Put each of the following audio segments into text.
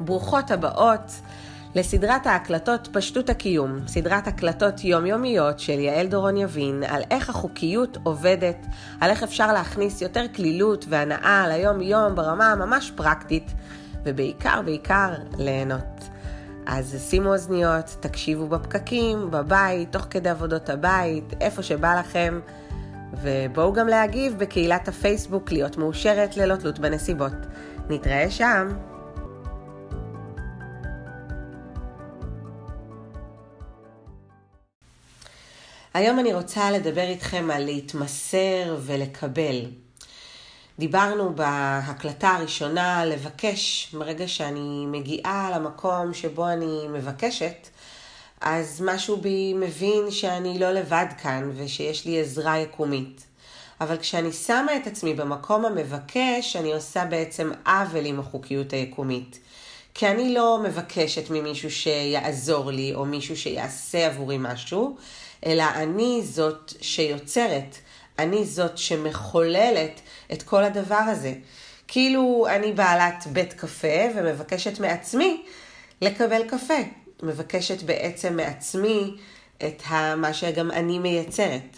ברוכות הבאות לסדרת ההקלטות פשטות הקיום, סדרת הקלטות יומיומיות של יעל דורון יבין על איך החוקיות עובדת, על איך אפשר להכניס יותר כלילות והנאה ליום-יום ברמה ממש פרקטית, ובעיקר בעיקר ליהנות. אז שימו אוזניות, תקשיבו בפקקים, בבית, תוך כדי עבודות הבית, איפה שבא לכם, ובואו גם להגיב בקהילת הפייסבוק להיות מאושרת ללא תלות בנסיבות. נתראה שם. היום אני רוצה לדבר איתכם על להתמסר ולקבל. דיברנו בהקלטה הראשונה לבקש, מרגע שאני מגיעה למקום שבו אני מבקשת, אז משהו בי מבין שאני לא לבד כאן ושיש לי עזרה יקומית. אבל כשאני שמה את עצמי במקום המבקש, אני עושה בעצם עוול עם החוקיות היקומית. כי אני לא מבקשת ממישהו שיעזור לי או מישהו שיעשה עבורי משהו, אלא אני זאת שיוצרת, אני זאת שמחוללת את כל הדבר הזה. כאילו אני בעלת בית קפה ומבקשת מעצמי לקבל קפה. מבקשת בעצם מעצמי את מה שגם אני מייצרת.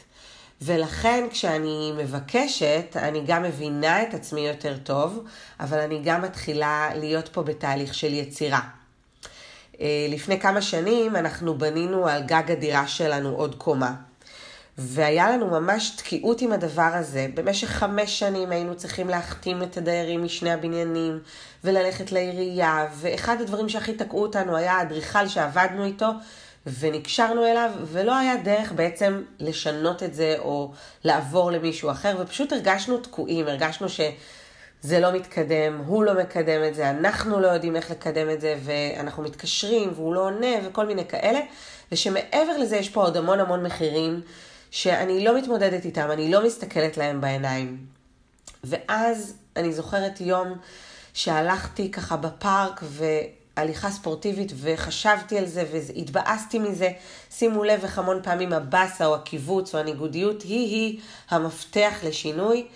ולכן כשאני מבקשת, אני גם מבינה את עצמי יותר טוב, אבל אני גם מתחילה להיות פה בתהליך של יצירה. אה, לפני כמה שנים אנחנו בנינו על גג הדירה שלנו עוד קומה. והיה לנו ממש תקיעות עם הדבר הזה. במשך חמש שנים היינו צריכים להחתים את הדיירים משני הבניינים וללכת לעירייה, ואחד הדברים שהכי תקעו אותנו היה האדריכל שעבדנו איתו ונקשרנו אליו, ולא היה דרך בעצם לשנות את זה או לעבור למישהו אחר, ופשוט הרגשנו תקועים, הרגשנו ש... זה לא מתקדם, הוא לא מקדם את זה, אנחנו לא יודעים איך לקדם את זה, ואנחנו מתקשרים והוא לא עונה וכל מיני כאלה, ושמעבר לזה יש פה עוד המון המון מחירים שאני לא מתמודדת איתם, אני לא מסתכלת להם בעיניים. ואז אני זוכרת יום שהלכתי ככה בפארק והליכה ספורטיבית וחשבתי על זה והתבאסתי מזה. שימו לב איך המון פעמים הבאסה או הקיבוץ או הניגודיות היא-היא המפתח לשינוי.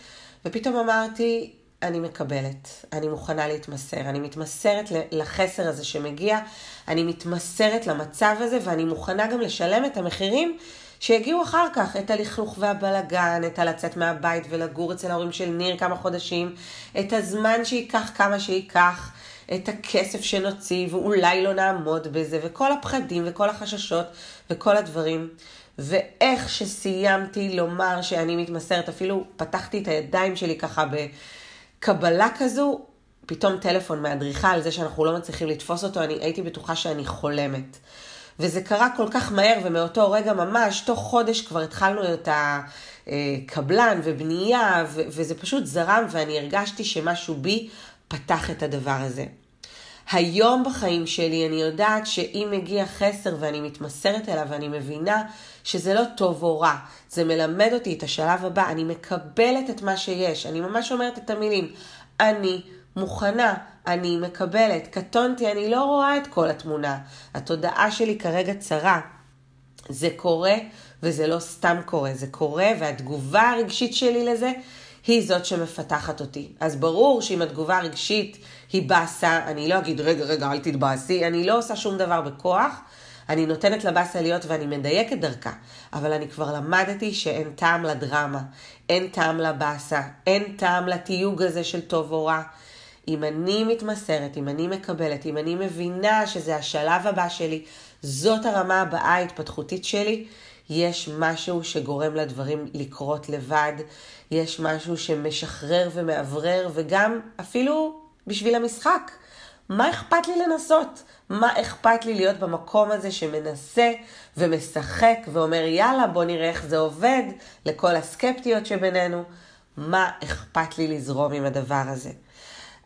ופתאום אמרתי, אני מקבלת, אני מוכנה להתמסר, אני מתמסרת לחסר הזה שמגיע, אני מתמסרת למצב הזה ואני מוכנה גם לשלם את המחירים שיגיעו אחר כך, את הלכלוך והבלגן, את הלצאת מהבית ולגור אצל ההורים של ניר כמה חודשים, את הזמן שייקח כמה שייקח, את הכסף שנוציא ואולי לא נעמוד בזה, וכל הפחדים וכל החששות וכל הדברים. ואיך שסיימתי לומר שאני מתמסרת, אפילו פתחתי את הידיים שלי ככה בקבלה כזו, פתאום טלפון מאדריכל על זה שאנחנו לא מצליחים לתפוס אותו, אני הייתי בטוחה שאני חולמת. וזה קרה כל כך מהר, ומאותו רגע ממש, תוך חודש כבר התחלנו את הקבלן ובנייה, וזה פשוט זרם, ואני הרגשתי שמשהו בי פתח את הדבר הזה. היום בחיים שלי אני יודעת שאם מגיע חסר ואני מתמסרת אליו ואני מבינה שזה לא טוב או רע, זה מלמד אותי את השלב הבא, אני מקבלת את מה שיש, אני ממש אומרת את המילים, אני מוכנה, אני מקבלת, קטונתי, אני לא רואה את כל התמונה. התודעה שלי כרגע צרה. זה קורה, וזה לא סתם קורה, זה קורה, והתגובה הרגשית שלי לזה היא זאת שמפתחת אותי. אז ברור שאם התגובה הרגשית היא באסה, אני לא אגיד, רגע, רגע, אל תתבאסי, אני לא עושה שום דבר בכוח, אני נותנת לבאסה להיות ואני מדייקת דרכה, אבל אני כבר למדתי שאין טעם לדרמה, אין טעם לבאסה, אין טעם לתיוג הזה של טוב או רע. אם אני מתמסרת, אם אני מקבלת, אם אני מבינה שזה השלב הבא שלי, זאת הרמה הבאה ההתפתחותית שלי, יש משהו שגורם לדברים לקרות לבד, יש משהו שמשחרר ומאוורר, וגם אפילו בשביל המשחק. מה אכפת לי לנסות? מה אכפת לי להיות במקום הזה שמנסה ומשחק ואומר יאללה בוא נראה איך זה עובד לכל הסקפטיות שבינינו? מה אכפת לי לזרום עם הדבר הזה?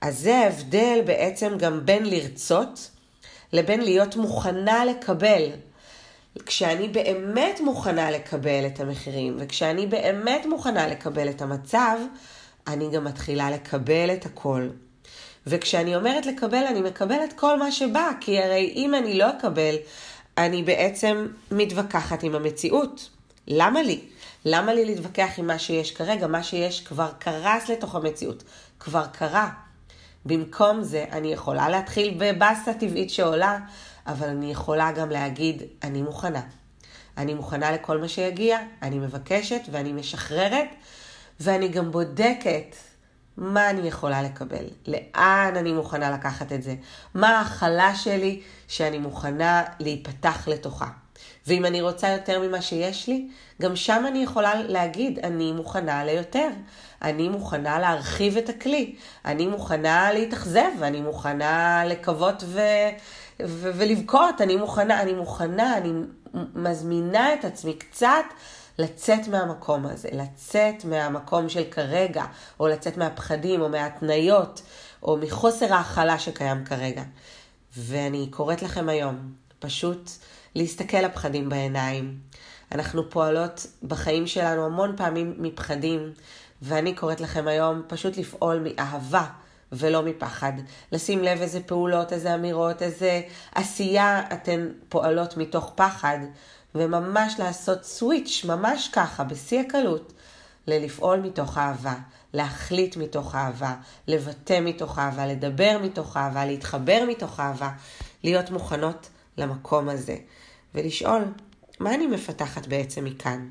אז זה ההבדל בעצם גם בין לרצות לבין להיות מוכנה לקבל. כשאני באמת מוכנה לקבל את המחירים, וכשאני באמת מוכנה לקבל את המצב, אני גם מתחילה לקבל את הכל. וכשאני אומרת לקבל, אני מקבלת כל מה שבא, כי הרי אם אני לא אקבל, אני בעצם מתווכחת עם המציאות. למה לי? למה לי להתווכח עם מה שיש כרגע? מה שיש כבר קרס לתוך המציאות. כבר קרה. במקום זה, אני יכולה להתחיל בבאסה טבעית שעולה, אבל אני יכולה גם להגיד, אני מוכנה. אני מוכנה לכל מה שיגיע, אני מבקשת ואני משחררת, ואני גם בודקת מה אני יכולה לקבל, לאן אני מוכנה לקחת את זה, מה ההכלה שלי שאני מוכנה להיפתח לתוכה. ואם אני רוצה יותר ממה שיש לי, גם שם אני יכולה להגיד, אני מוכנה ליותר. אני מוכנה להרחיב את הכלי. אני מוכנה להתאכזב, אני מוכנה לקוות ו... ו... ולבכות, אני מוכנה, אני מוכנה, אני מזמינה את עצמי קצת לצאת מהמקום הזה, לצאת מהמקום של כרגע, או לצאת מהפחדים, או מההתניות, או מחוסר ההכלה שקיים כרגע. ואני קוראת לכם היום, פשוט להסתכל לפחדים בעיניים. אנחנו פועלות בחיים שלנו המון פעמים מפחדים, ואני קוראת לכם היום פשוט לפעול מאהבה ולא מפחד. לשים לב איזה פעולות, איזה אמירות, איזה עשייה אתן פועלות מתוך פחד, וממש לעשות סוויץ', ממש ככה, בשיא הקלות, ללפעול מתוך אהבה, להחליט מתוך אהבה, לבטא מתוך אהבה, לדבר מתוך אהבה, להתחבר מתוך אהבה, להיות מוכנות למקום הזה, ולשאול, מה אני מפתחת בעצם מכאן?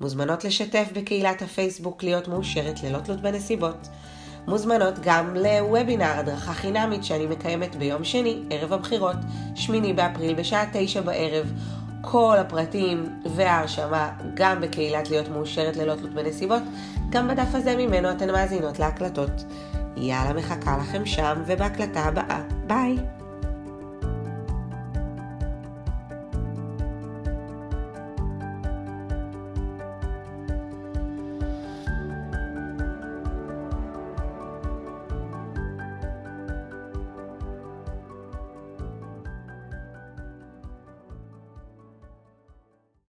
מוזמנות לשתף בקהילת הפייסבוק להיות מאושרת ללא תלות בנסיבות. מוזמנות גם לוובינר הדרכה חינמית שאני מקיימת ביום שני, ערב הבחירות, שמיני באפריל בשעה תשע בערב. כל הפרטים וההרשמה גם בקהילת להיות מאושרת ללא תלות בנסיבות, גם בדף הזה ממנו אתן מאזינות להקלטות. יאללה, מחכה לכם שם ובהקלטה הבאה. ביי!